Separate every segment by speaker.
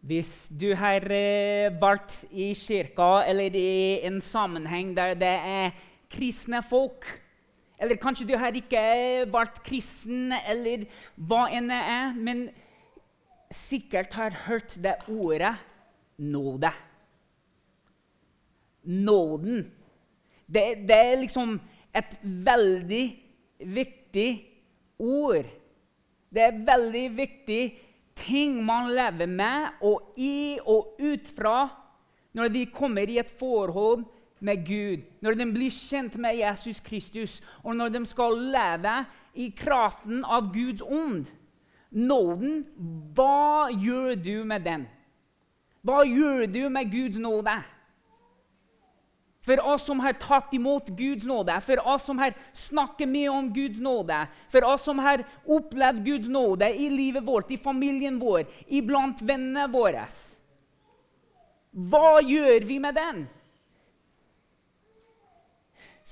Speaker 1: Hvis du har eh, vært i kirka eller i en sammenheng der det er kristne folk Eller kanskje du har ikke vært kristen, eller hva enn det er, men sikkert har hørt det ordet nåde. Nåden. Det, det er liksom et veldig viktig ord. Det er veldig viktig ting man lever med og i og ut fra når de kommer i et forhold med Gud, når de blir kjent med Jesus Kristus, og når de skal leve i kraften av Guds ånd. Nåden, hva gjør du med den? Hva gjør du med Guds nåde? For oss som har tatt imot Guds nåde, for oss som har snakket mye om Guds nåde, for oss som har opplevd Guds nåde i livet vårt, i familien vår, iblant vennene våre. Hva gjør vi med den?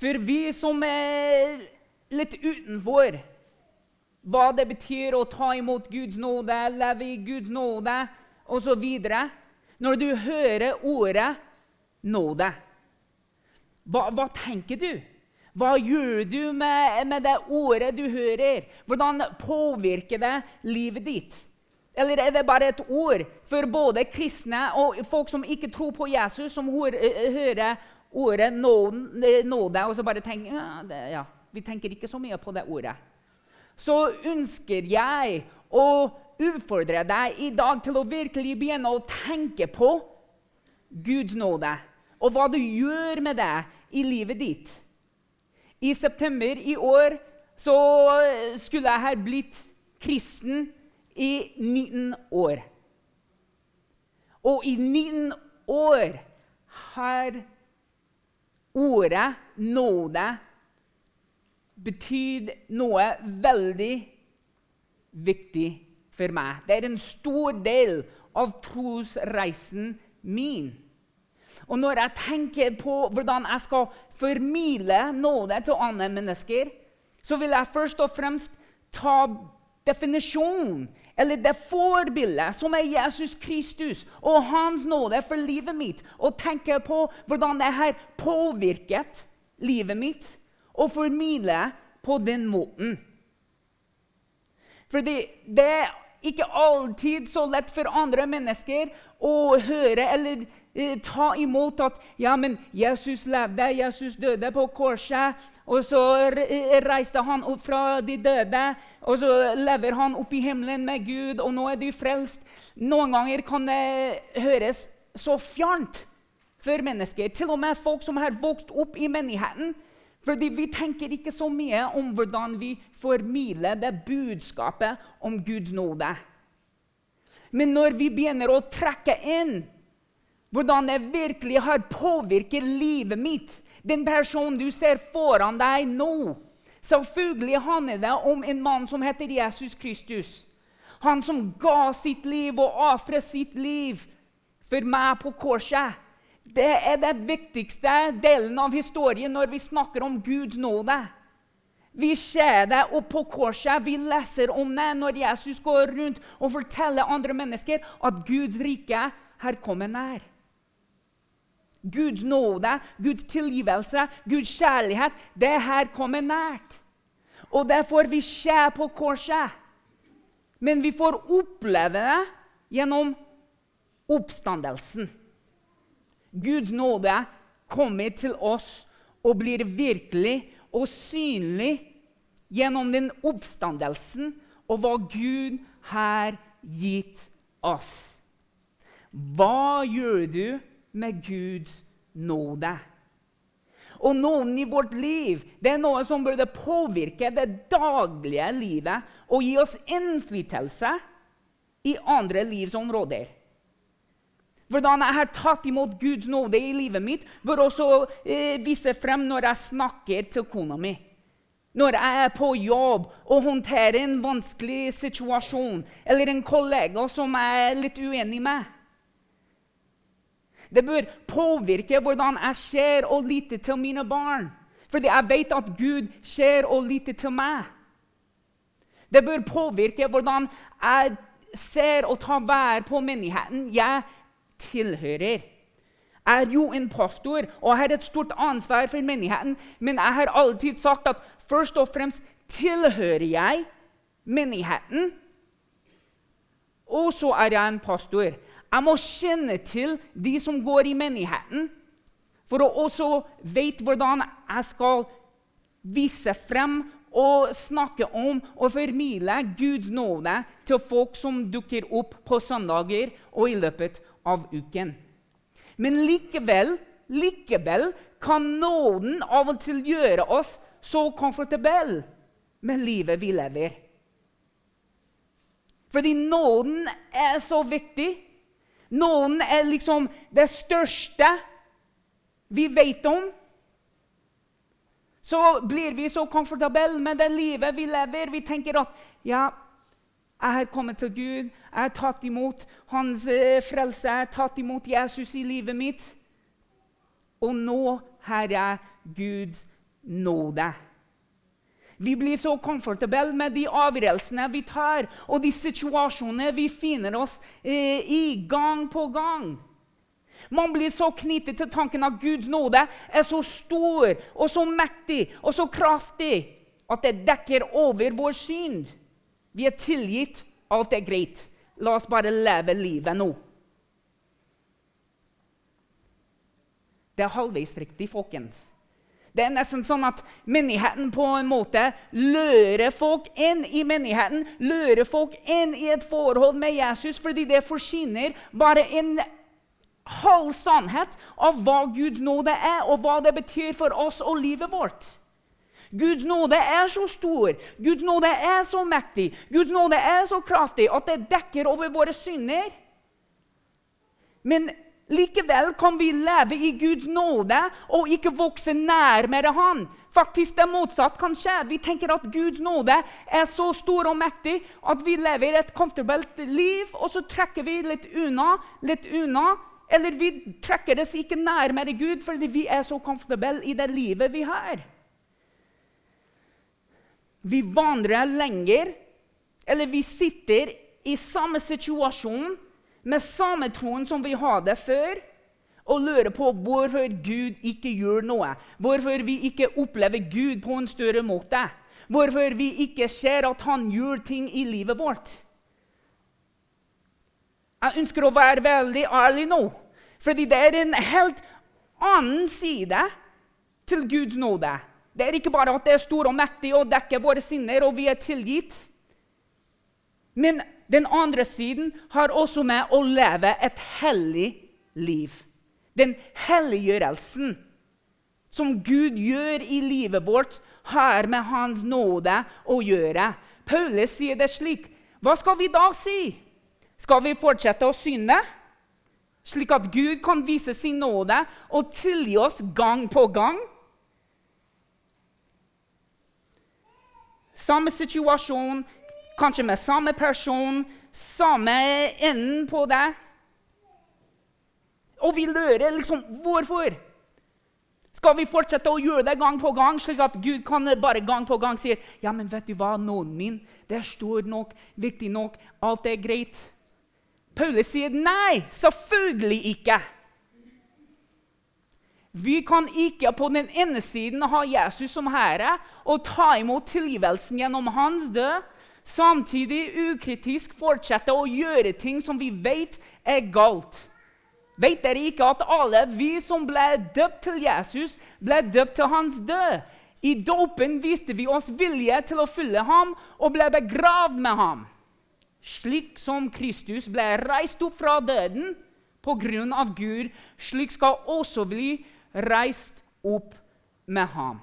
Speaker 1: For vi som er litt utenfor hva det betyr å ta imot Guds nåde, leve i Guds nåde osv. Når du hører ordet nåde hva, hva, tenker du? Hva gjør du med, med, det ordet du hører? Hvordan påvirker det livet ditt? Eller er det bare et ord for både kristne og folk som ikke tror på Jesus, som hører ordet nåde, og så bare tenker ja, det, ja, Vi tenker ikke så mye på det ordet. Så ønsker jeg å utfordre deg i dag til å virkelig begynne å tenke på Guds nåde, og hva du gjør med det i livet ditt. I september i år så skulle jeg ha blitt kristen i 19 år. Og i 19 år har ordet nåde betydd noe veldig viktig for meg. Det er en stor del av trosreisen min. Og når jeg tenker på hvordan jeg skal formidle nåde til andre mennesker, så vil jeg først og fremst ta definisjonen, eller det forbildet, som er Jesus Kristus og hans nåde for livet mitt, og tenke på hvordan det har påvirket livet mitt, og formidle på den måten. Fordi det ikke alltid så lett for andre mennesker å høre eller Eh, ta imot at ja, men Jesus levde, Jesus døde på korset. Og så reiste han opp fra de døde, og så lever han opp i himmelen med Gud, og nå er du frelst. Noen ganger kan det høres så fjernt for mennesker, til og med folk som har vokst opp i menigheten. Fordi vi tenker ikke så mye om hvordan vi formidler det budskapet om Guds nåde. Men når vi begynner å trekke inn hvordan det virkelig har påvirket livet mitt. Den personen du ser foran deg nå. Selvfølgelig handler det om en mann som heter Jesus Kristus. Han som ga sitt liv og ofret sitt liv for meg på korset. Det er den viktigste delen av historien når vi snakker om Guds nåde. Vi ser det og på korset, vi leser om det når Jesus går rundt og forteller andre mennesker at Guds rike her kommer nær. Guds nåde, Guds tilgivelse, Guds kjærlighet, det her kommer nært. Og det får vi se på korset. Men vi får oppleve det gjennom oppstandelsen. Guds nåde kommer til oss og blir virkelig og synlig gjennom den oppstandelsen og hva Gud har gitt oss. Hva gjør du med Guds nåde. Og noen i vårt liv det er noe som burde påvirke det daglige livet og gi oss innflytelse i andre livsområder. Hvordan jeg har tatt imot Guds nåde i livet mitt, bør også eh, vise frem når jeg snakker til kona mi. Når jeg er på jobb og håndterer en vanskelig situasjon, eller en kollega som jeg er litt uenig med. Det bør påvirke hvordan jeg ser og lytter til mine barn. Fordi jeg vet at Gud ser og lytter til meg. Det bør påvirke hvordan jeg ser og tar vær på menigheten jeg tilhører. Jeg er jo en pastor og har et stort ansvar for menigheten, men jeg har alltid sagt at først og fremst tilhører jeg menigheten. Og så er jeg en pastor. Jeg må kjenne til de som går i menigheten, for å også vite hvordan jeg skal vise frem og snakke om og formidle Guds nåde til folk som dukker opp på søndager og i løpet av uken. Men likevel, likevel kan nåden av og til gjøre oss så komfortable med livet vi lever. Fordi nåden er så viktig. Nåden er liksom det største vi vet om så blir vi så komfortable med det livet vi lever. Vi tenker at ja, jeg har kommet til Gud, jeg har tatt imot hans eh, frelse, jeg har tatt imot Jesus i livet mitt. Og nå har jeg Guds nåde. Vi blir så komfortable med de avgjørelsene vi tar, og de situasjonene vi finner oss eh, i gang på gang. Man blir så knyttet til tanken at Guds nåde er så stor og så mektig og så kraftig at det dekker over vår synd. Vi er tilgitt. Alt er greit. La oss bare leve livet nå. Det er halvveis riktig, folkens. Det er nesten sånn at menigheten på en måte lører folk inn i menigheten, lører folk inn i et forhold med Jesus fordi det forsyner bare en halv sannhet av hva Guds nåde er, og hva det betyr for oss og livet vårt. Guds nåde er så stor, Guds nåde er så mektig, Guds nåde er så kraftig at det dekker over våre synder. Men likevel kan vi leve i Guds nåde og ikke vokse nærmere Han. Faktisk det motsatte kan skje. Vi tenker at Guds nåde er så stor og mektig at vi lever et komfortabelt liv, og så trekker vi litt unna, litt unna, eller vi trekker oss ikke nærmere Gud fordi vi er så komfortable i det livet vi har. Vi vandrer lenger, eller vi sitter i samme situasjon med samme troen som vi hadde før, og lurer på hvorfor Gud ikke gjør noe. Hvorfor vi ikke opplever Gud på en større måte. Hvorfor vi ikke ser at han gjør ting i livet vårt. Jeg ønsker å være veldig ærlig nå, fordi det er en helt annen side til Guds nåde. Det er ikke bare at det er stor og mektig og dekker våre sinner, og vi er tilgitt. Men den andre siden har også med å leve et hellig liv. Den helliggjørelsen som Gud gjør i livet vårt, har med Hans nåde å gjøre. Paulus sier det slik. Hva skal vi da si? Skal vi fortsette å synde, slik at Gud kan vise sin nåde og tilgi oss gang på gang? Samme situasjon, kanskje med samme person, samme enden på det. Og vi lurer liksom Hvorfor? Skal vi fortsette å gjøre det gang på gang, slik at Gud kan bare gang på gang si ja, men vet du hva, nåden min det er stor nok, viktig nok, alt er greit? Paulus sier nei, selvfølgelig ikke. Vi kan ikke på den ene siden ha Jesus som herre og ta imot tilgivelsen gjennom hans død, samtidig ukritisk fortsette å gjøre ting som vi vet er galt. Vet dere ikke at alle vi som ble døpt til Jesus, ble døpt til hans død? I dåpen viste vi oss vilje til å følge ham og ble begravd med ham. Slik som Kristus ble reist opp fra døden på grunn av Gud, slik skal også bli reist opp med ham.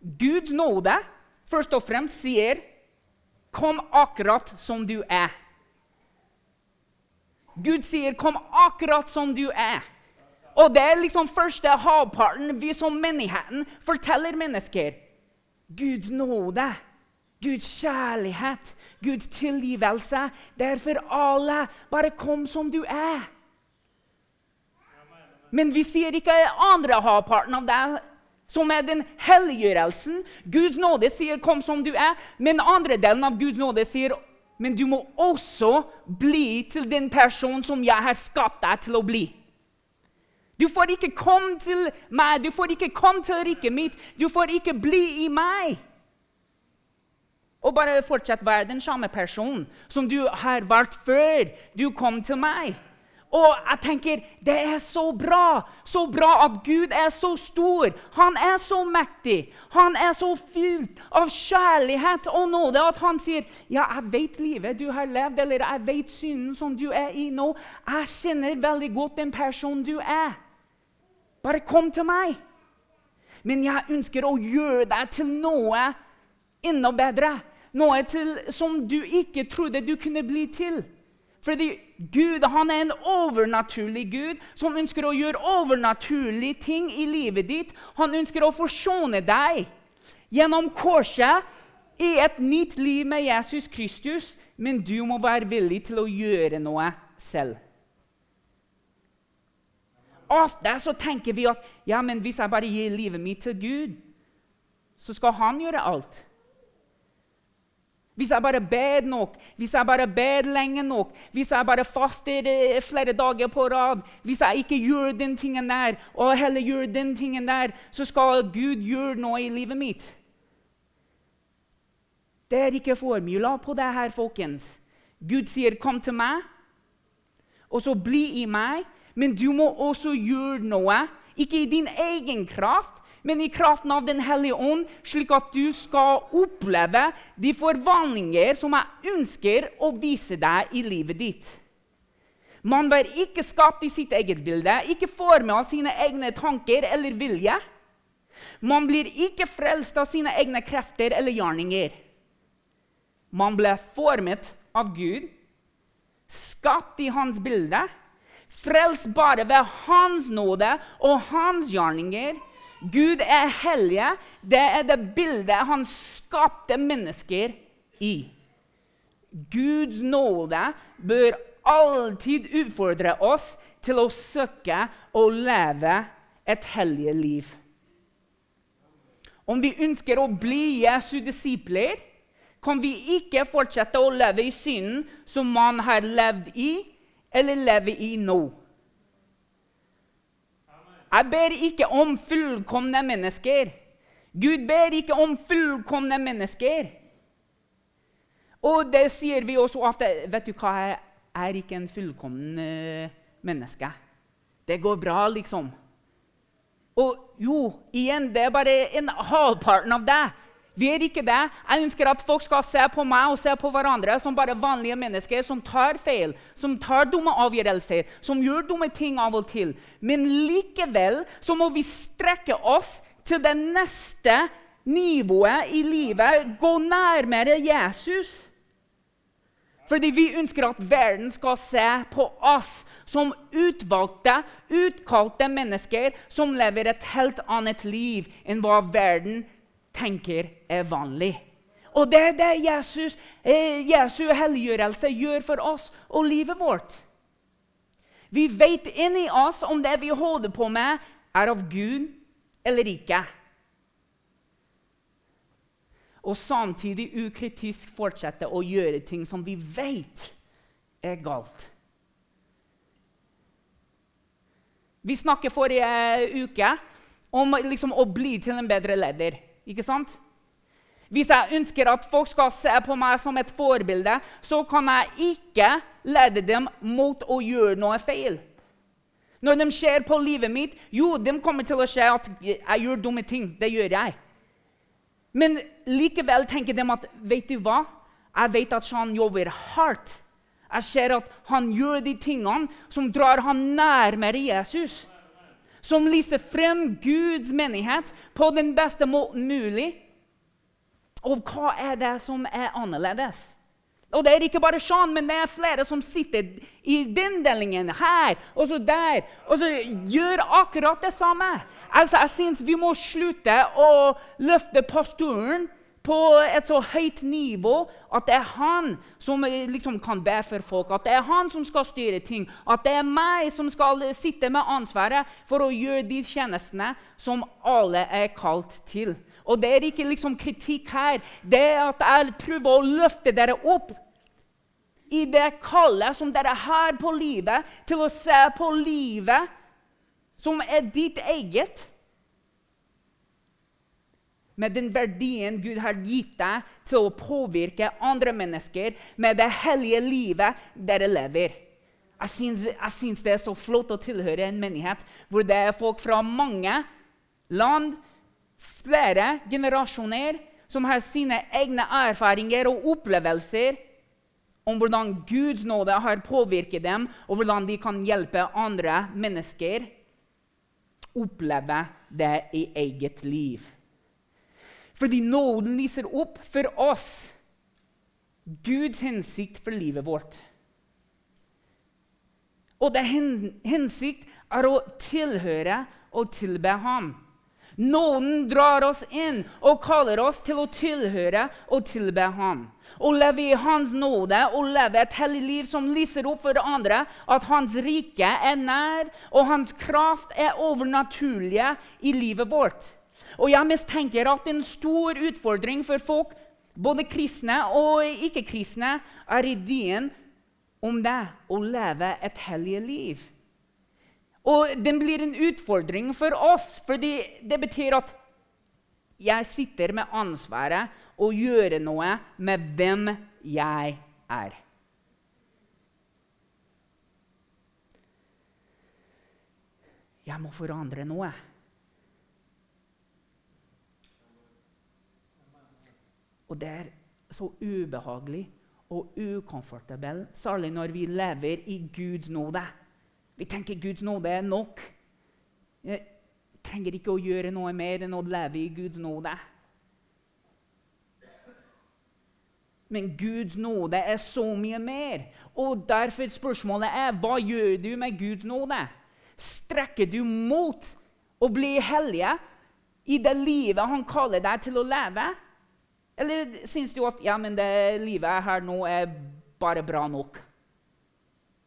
Speaker 1: Guds nåde først og fremst sier, 'Kom akkurat som du er'. Gud sier, 'Kom akkurat som du er'. Og det er liksom første halvparten vi som menigheten forteller mennesker. Guds nåde. Guds kjærlighet, Guds tilgivelse. Det er for alle. Bare kom som du er. Men vi sier ikke andre halvparten av deg, som er den helliggjørelsen. Guds nåde sier 'kom som du er', men andre delen av Guds nåde sier Men du må også bli til den personen som jeg har skapt deg til å bli. Du får ikke komme til meg, du får ikke komme til riket mitt, du får ikke bli i meg. Og bare fortsett å være den samme personen som du har vært før du kom til meg. Og jeg tenker, Det er så bra så bra at Gud er så stor. Han er så mektig. Han er så fylt av kjærlighet og nåde at han sier, 'Ja, jeg vet livet du har levd, eller jeg vet synden som du er i nå.' 'Jeg kjenner veldig godt den personen du er.' Bare kom til meg. Men jeg ønsker å gjøre deg til noe enda bedre. Noe til, som du ikke trodde du kunne bli til. Fordi Gud han er en overnaturlig Gud som ønsker å gjøre overnaturlige ting i livet ditt. Han ønsker å forsone deg gjennom korset i et nytt liv med Jesus Kristus. Men du må være villig til å gjøre noe selv. Ofte så tenker vi at ja, men hvis jeg bare gir livet mitt til Gud, så skal han gjøre alt. Hvis jeg bare ber nok, hvis jeg bare ber lenge nok, hvis jeg bare faster eh, flere dager på rad, hvis jeg ikke gjør den tingen der, og heller gjør den tingen der, så skal Gud gjøre noe i livet mitt. Det er ikke formula på det her, folkens. Gud sier, 'Kom til meg', og så bli i meg. Men du må også gjøre noe, ikke i din egen kraft, men i kraften av Den hellige ånd, slik at du skal oppleve de forvandlinger som jeg ønsker å vise deg i livet ditt. Man blir ikke skapt i sitt eget bilde, ikke formet av sine egne tanker eller vilje. Man blir ikke frelst av sine egne krefter eller gjerninger. Man ble formet av Gud, skapt i hans bilde, frelst bare ved hans nåde og hans gjerninger Gud er hellige. Det er det bildet han skapte mennesker i. Guds nåde bør alltid utfordre oss til å søke å leve et hellig liv. Om vi ønsker å bli Jesu disipler, kan vi ikke fortsette å leve i synden som man har levd i, eller leve i nå. Jeg ber ikke om fullkomne mennesker. Gud ber ikke om fullkomne mennesker. Og det sier vi også ofte. Vet du hva, jeg er ikke en fullkommen menneske. Det går bra, liksom. Og jo, igjen, det er bare en halvparten av det. Vi er ikke det. Jeg ønsker at folk skal se på meg og se på hverandre som bare vanlige mennesker som tar feil, som tar dumme avgjørelser, som gjør dumme ting av og til. Men likevel så må vi strekke oss til det neste nivået i livet, gå nærmere Jesus. Fordi vi ønsker at verden skal se på oss som utvalgte, utkalte mennesker som lever et helt annet liv enn hva verden tenker er vanlig. Og det er det Jesus, eh, Jesu helliggjørelse gjør for oss og livet vårt. Vi vet inni oss om det vi holder på med, er av Gud eller ikke. Og samtidig ukritisk fortsette å gjøre ting som vi vet er galt. Vi snakket forrige uke om liksom å bli til en bedre leder. Ikke sant? Hvis jeg ønsker at folk skal se på meg som et forbilde, så kan jeg ikke lede dem mot å gjøre noe feil. Når de ser på livet mitt, jo, de kommer til å se at jeg gjør dumme ting. Det gjør jeg. Men likevel tenker de at vet du hva? Jeg vet at han jobber hardt. Jeg ser at han gjør de tingene som drar han nærmere Jesus som lyser frem Guds menighet på den beste måten mulig. Og hva er det som er annerledes? Og det er ikke bare Sean, men det er flere som sitter i den delingen her og så der, og så gjør akkurat det samme. Altså, Jeg syns vi må slutte å løfte pastoren på et så høyt nivå at det er han som eh, liksom kan be for folk, at det er han som skal styre ting, at det er meg som skal sitte med ansvaret for å gjøre de tjenestene som alle er kalt til. Og det er ikke liksom kritikk her. Det er at jeg prøver å løfte dere opp i det kallet som dere har på livet, til å se på livet som er ditt eget. Med den verdien Gud har gitt deg til å påvirke andre mennesker med det hellige livet dere lever. Jeg syns, jeg syns det er så flott å tilhøre en menighet hvor det er folk fra mange land, flere generasjoner, som har sine egne erfaringer og opplevelser om hvordan Guds nåde har påvirket dem, og hvordan de kan hjelpe andre mennesker oppleve det i eget liv. Fordi nåden lyser opp for oss Guds hensikt for livet vårt. Og det hensikt er å tilhøre og tilbe ham. Nåden drar oss inn og kaller oss til å tilhøre og tilbe ham. Å leve i Hans nåde og leve et hellig liv som lyser opp for andre at Hans rike er nær, og Hans kraft er overnaturlige i livet vårt. Og jeg mistenker at en stor utfordring for folk, både kristne og ikke-kristne, er ideen om det å leve et hellig liv. Og den blir en utfordring for oss, fordi det betyr at jeg sitter med ansvaret å gjøre noe med hvem jeg er. Jeg må forandre noe. Og det er så ubehagelig og ukomfortabelt, særlig når vi lever i Guds nåde. Vi tenker Guds nåde er nok. Jeg trenger ikke å gjøre noe mer enn å leve i Guds nåde. Men Guds nåde er så mye mer. Og derfor spørsmålet er hva gjør du med Guds nåde? Strekker du mot å bli hellige i det livet han kaller deg til å leve? Eller syns du at ja, men det livet jeg har nå, er bare bra nok?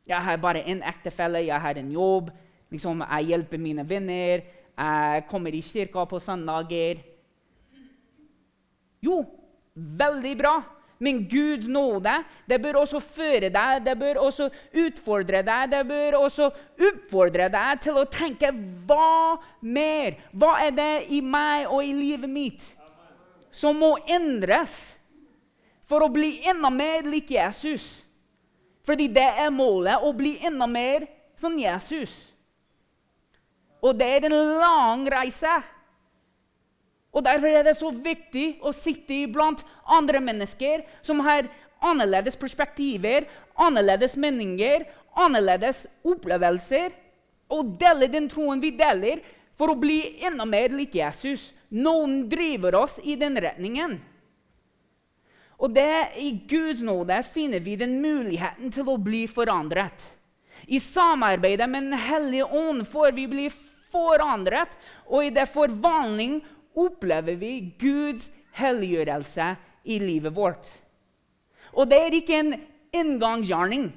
Speaker 1: Jeg har bare én ektefelle, jeg har en jobb. Liksom, jeg hjelper mine venner. Jeg kommer i kirka på søndager. Jo, veldig bra. Men Guds nåde det bør også føre deg, det bør også utfordre deg, det bør også oppfordre deg til å tenke hva mer? Hva er det i meg og i livet mitt som må endres for å bli enda mer lik Jesus? Fordi det er målet å bli enda mer som Jesus. Og det er en lang reise. Og Derfor er det så viktig å sitte iblant andre mennesker som har annerledes perspektiver, annerledes meninger, annerledes opplevelser, og dele den troen vi deler, for å bli enda mer lik Jesus. Noen driver oss i den retningen. Og det, I Guds nåde finner vi den muligheten til å bli forandret. I samarbeidet med Den hellige ånd får vi bli forandret, og i det forvandling opplever vi Guds helliggjørelse i livet vårt. Og det er ikke en inngangsgjerning.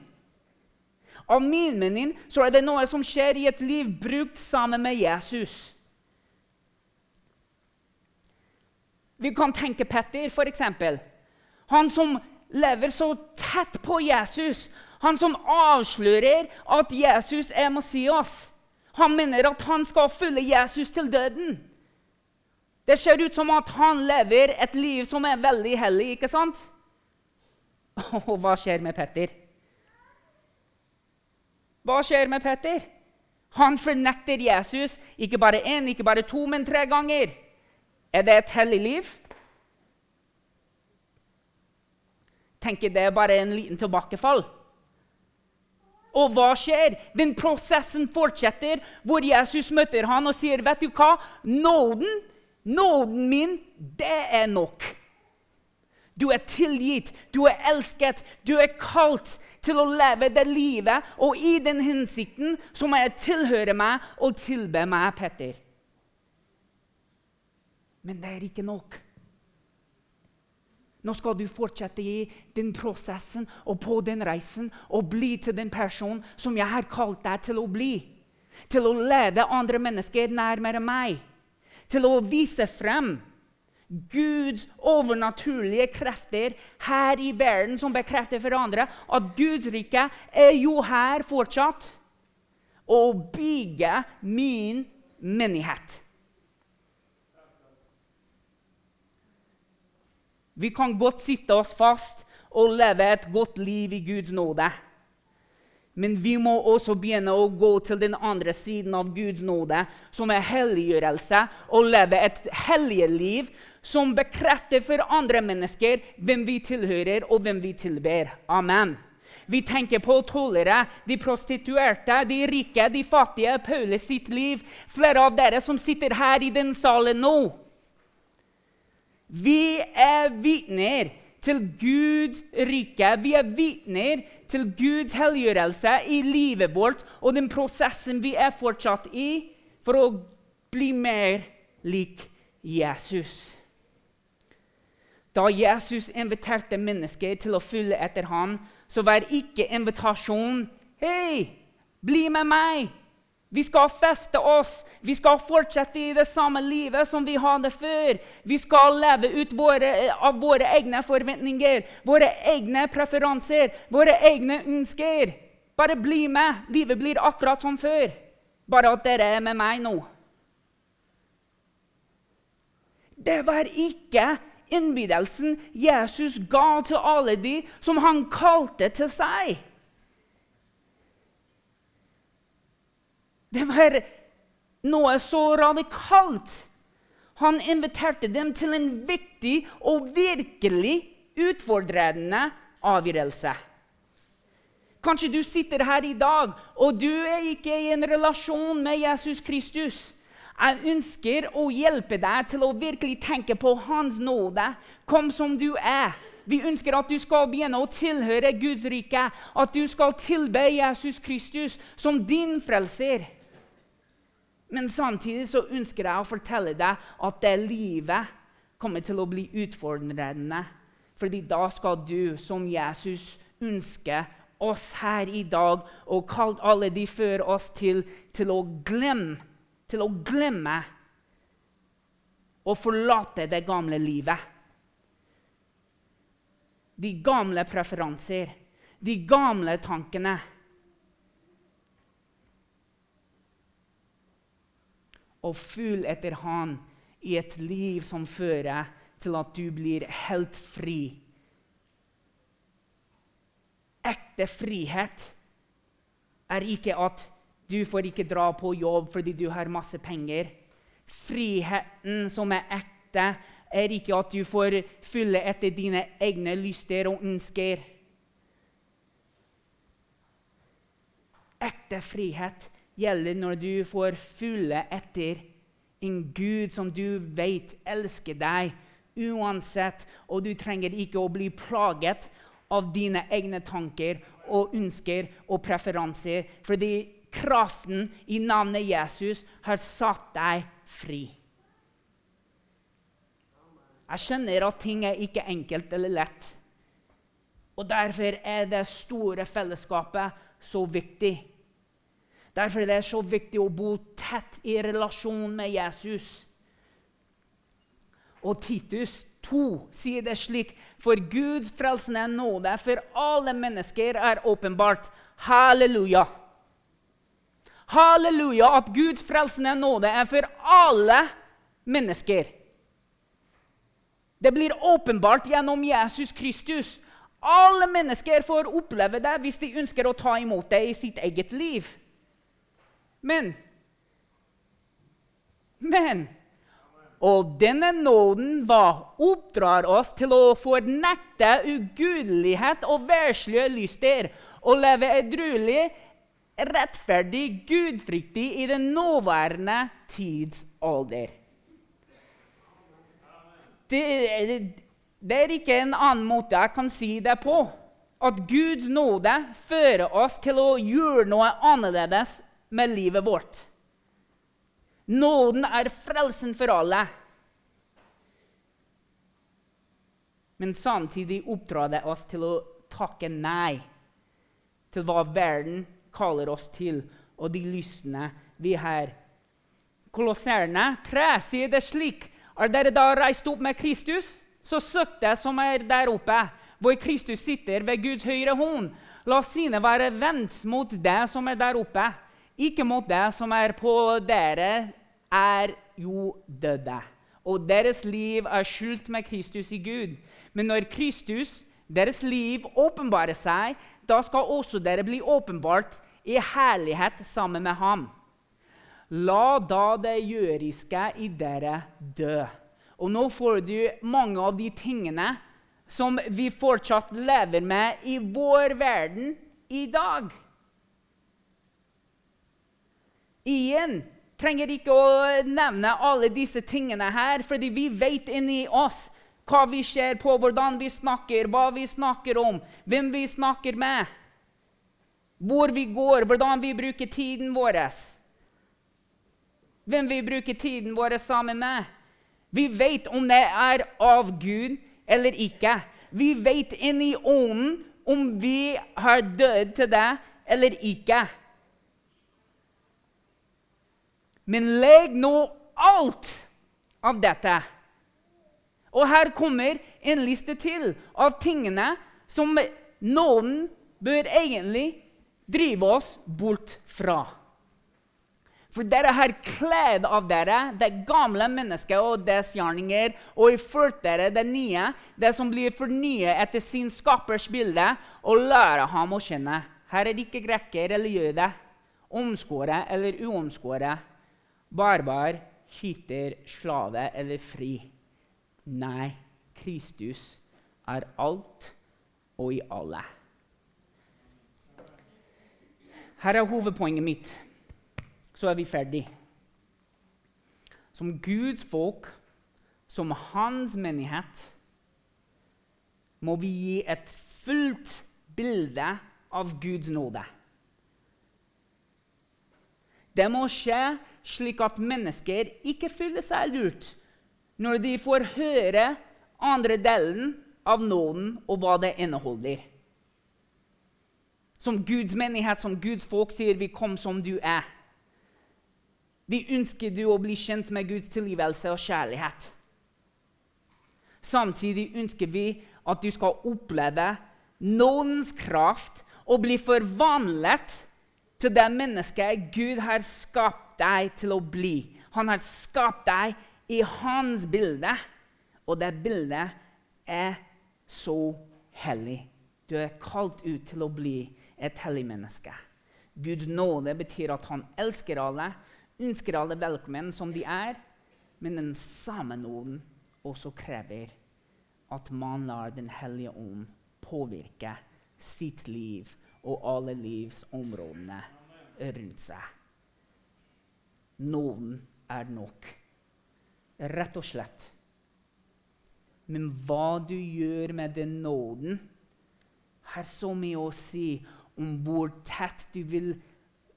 Speaker 1: Av min mening så er det noe som skjer i et liv brukt sammen med Jesus. Vi kan tenke Petter, f.eks. Han som lever så tett på Jesus. Han som avslører at Jesus er Messias. Han mener at han skal følge Jesus til døden. Det ser ut som at han lever et liv som er veldig hellig, ikke sant? Og hva skjer med Petter? Hva skjer med Petter? Han fornekter Jesus ikke bare én, ikke bare to, men tre ganger. Er det et hellig liv? tenker det er bare en liten tilbakefall. Og hva skjer? Den prosessen fortsetter, hvor Jesus møter han og sier, 'Vet du hva? Nåden, nåden min, det er nok.' Du er tilgitt, du er elsket, du er kalt til å leve det livet og i den hensikten som jeg tilhører meg og tilbe meg, Petter. Men det er ikke nok. Nå skal du fortsette i den prosessen og på den reisen og bli til den personen som jeg har kalt deg til å bli. Til å lede andre mennesker nærmere meg. Til å vise frem Guds overnaturlige krefter her i verden som bekrefter for andre at Guds rike er jo her fortsatt. Og bygge min menighet. Vi kan godt sitte oss fast og leve et godt liv i Guds nåde. Men vi må også begynne å gå til den andre siden av Guds nåde, som er helliggjørelse, og leve et hellig som bekrefter for andre mennesker hvem vi tilhører, og hvem vi tilber. Amen. Vi tenker på tollere, de prostituerte, de rike, de fattige, Paulus sitt liv. Flere av dere som sitter her i den salen nå. Vi er vitner til Guds rike. Vi er vitner til Guds helliggjørelse i livet vårt og den prosessen vi er fortsatt i for å bli mer lik Jesus. Da Jesus inviterte mennesker til å følge etter ham, så var ikke invitasjonen 'Hei, bli med meg'. Vi skal feste oss. Vi skal fortsette i det samme livet som vi hadde før. Vi skal leve ut våre, av våre egne forventninger, våre egne preferanser, våre egne ønsker. Bare bli med. Livet blir akkurat som før. Bare at dere er med meg nå. Det var ikke innbydelsen Jesus ga til alle de som han kalte til seg. Det var noe så radikalt. Han inviterte dem til en viktig og virkelig utfordrende avgjørelse. Kanskje du sitter her i dag, og du er ikke i en relasjon med Jesus Kristus. Jeg ønsker å hjelpe deg til å virkelig tenke på Hans nåde. Kom som du er. Vi ønsker at du skal begynne å tilhøre Guds rike, at du skal tilbe Jesus Kristus som din frelser. Men samtidig så ønsker jeg å fortelle deg at det livet kommer til å bli utfordrende. Fordi da skal du, som Jesus ønsker oss her i dag, og kalt alle de før oss til, til å glemme til å glemme og forlate det gamle livet. De gamle preferanser, de gamle tankene. Og følg etter Han i et liv som fører til at du blir helt fri. Ekte frihet er ikke at du får ikke dra på jobb fordi du har masse penger. Friheten som er ekte, er ikke at du får fylle etter dine egne lyster og ønsker. Ekte frihet gjelder når du får følge etter en Gud som du vet elsker deg uansett, og du trenger ikke å bli plaget av dine egne tanker og ønsker og preferanser, fordi kraften i navnet Jesus har satt deg fri. Jeg skjønner at ting er ikke enkelt eller lett. Og Derfor er det store fellesskapet så viktig. Derfor er det så viktig å bo tett i relasjon med Jesus. Og Titus 2 sier det slik.: For Guds frelsende nåde for alle mennesker er åpenbart. Halleluja. Halleluja at Guds frelsende nåde er for alle mennesker. Det blir åpenbart gjennom Jesus Kristus. Alle mennesker får oppleve det hvis de ønsker å ta imot det i sitt eget liv. Men Men Og denne nåden hva oppdrar oss til å fornekte ugudelighet og verslige lyster og leve edruelig, rettferdig, gudfryktig i den nåværende tidsalder. Det, det er ikke en annen måte jeg kan si det på. At Guds nåde fører oss til å gjøre noe annerledes med livet vårt. Nåden er frelsen for alle. Men samtidig oppdrar det oss til å takke nei til hva verden kaller oss til, og de lystne vi har. Kolosserene 3 sier det slik Er dere da reist opp med Kristus? Så søk det som er der oppe, hvor Kristus sitter ved Guds høyre hånd. La sine være vendt mot det som er der oppe, ikke mot det som er på dere, er jo døde. Og deres liv er skjult med Kristus i Gud. Men når Kristus, deres liv, åpenbarer seg, da skal også dere bli åpenbart i herlighet sammen med ham. La da det jøriske i dere dø. Og nå får du mange av de tingene som vi fortsatt lever med i vår verden i dag. Igjen trenger ikke å nevne alle disse tingene her, fordi vi vet inni oss hva vi ser på, hvordan vi snakker, hva vi snakker om, hvem vi snakker med, hvor vi går, hvordan vi bruker tiden vår hvem vi bruker tiden vår sammen med. Vi vet om det er av Gud eller ikke. Vi vet inni ånden om vi har dødd til det eller ikke. Men legg nå alt av dette. Og her kommer en liste til av tingene som noen bør egentlig drive oss bort fra. For dere har kledd av dere det gamle mennesket og dets gjerninger, og ført dere det nye, det som blir fornyet etter sin skapers bilde, og lære ham å kjenne. Her er det ikke greker eller jøde, omskåret eller uomskåret, barbar, skyter, slave eller fri. Nei, Kristus er alt og i alle. Her er hovedpoenget mitt så er vi ferdig. Som Guds folk, som hans menighet, må vi gi et fullt bilde av Guds nåde. Det må skje slik at mennesker ikke føler seg lurt når de får høre andre delen av nåden og hva det inneholder. Som Guds menighet, som Guds folk, sier vi 'kom som du er'. Vi ønsker du å bli kjent med Guds tilgivelse og kjærlighet. Samtidig ønsker vi at du skal oppleve nådens kraft og bli forvandlet til det mennesket Gud har skapt deg til å bli. Han har skapt deg i hans bilde, og det bildet er så hellig. Du er kalt ut til å bli et hellig menneske. Guds nåde betyr at han elsker alle, ønsker alle velkommen som de er, men den samme nåden også krever at man lar Den hellige ånd påvirke sitt liv og alle livsområdene rundt seg. Nåden er nok. Rett og slett. Men hva du gjør med den nåden, har så mye å si om hvor tett du vil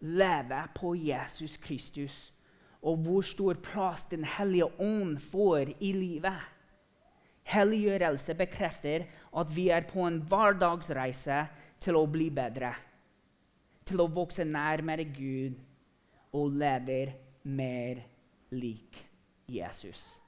Speaker 1: leve på Jesus Kristus, og hvor stor plass Den hellige ånd får i livet. Helliggjørelse bekrefter at vi er på en hverdagsreise til å bli bedre, til å vokse nærmere Gud og leve mer lik Jesus.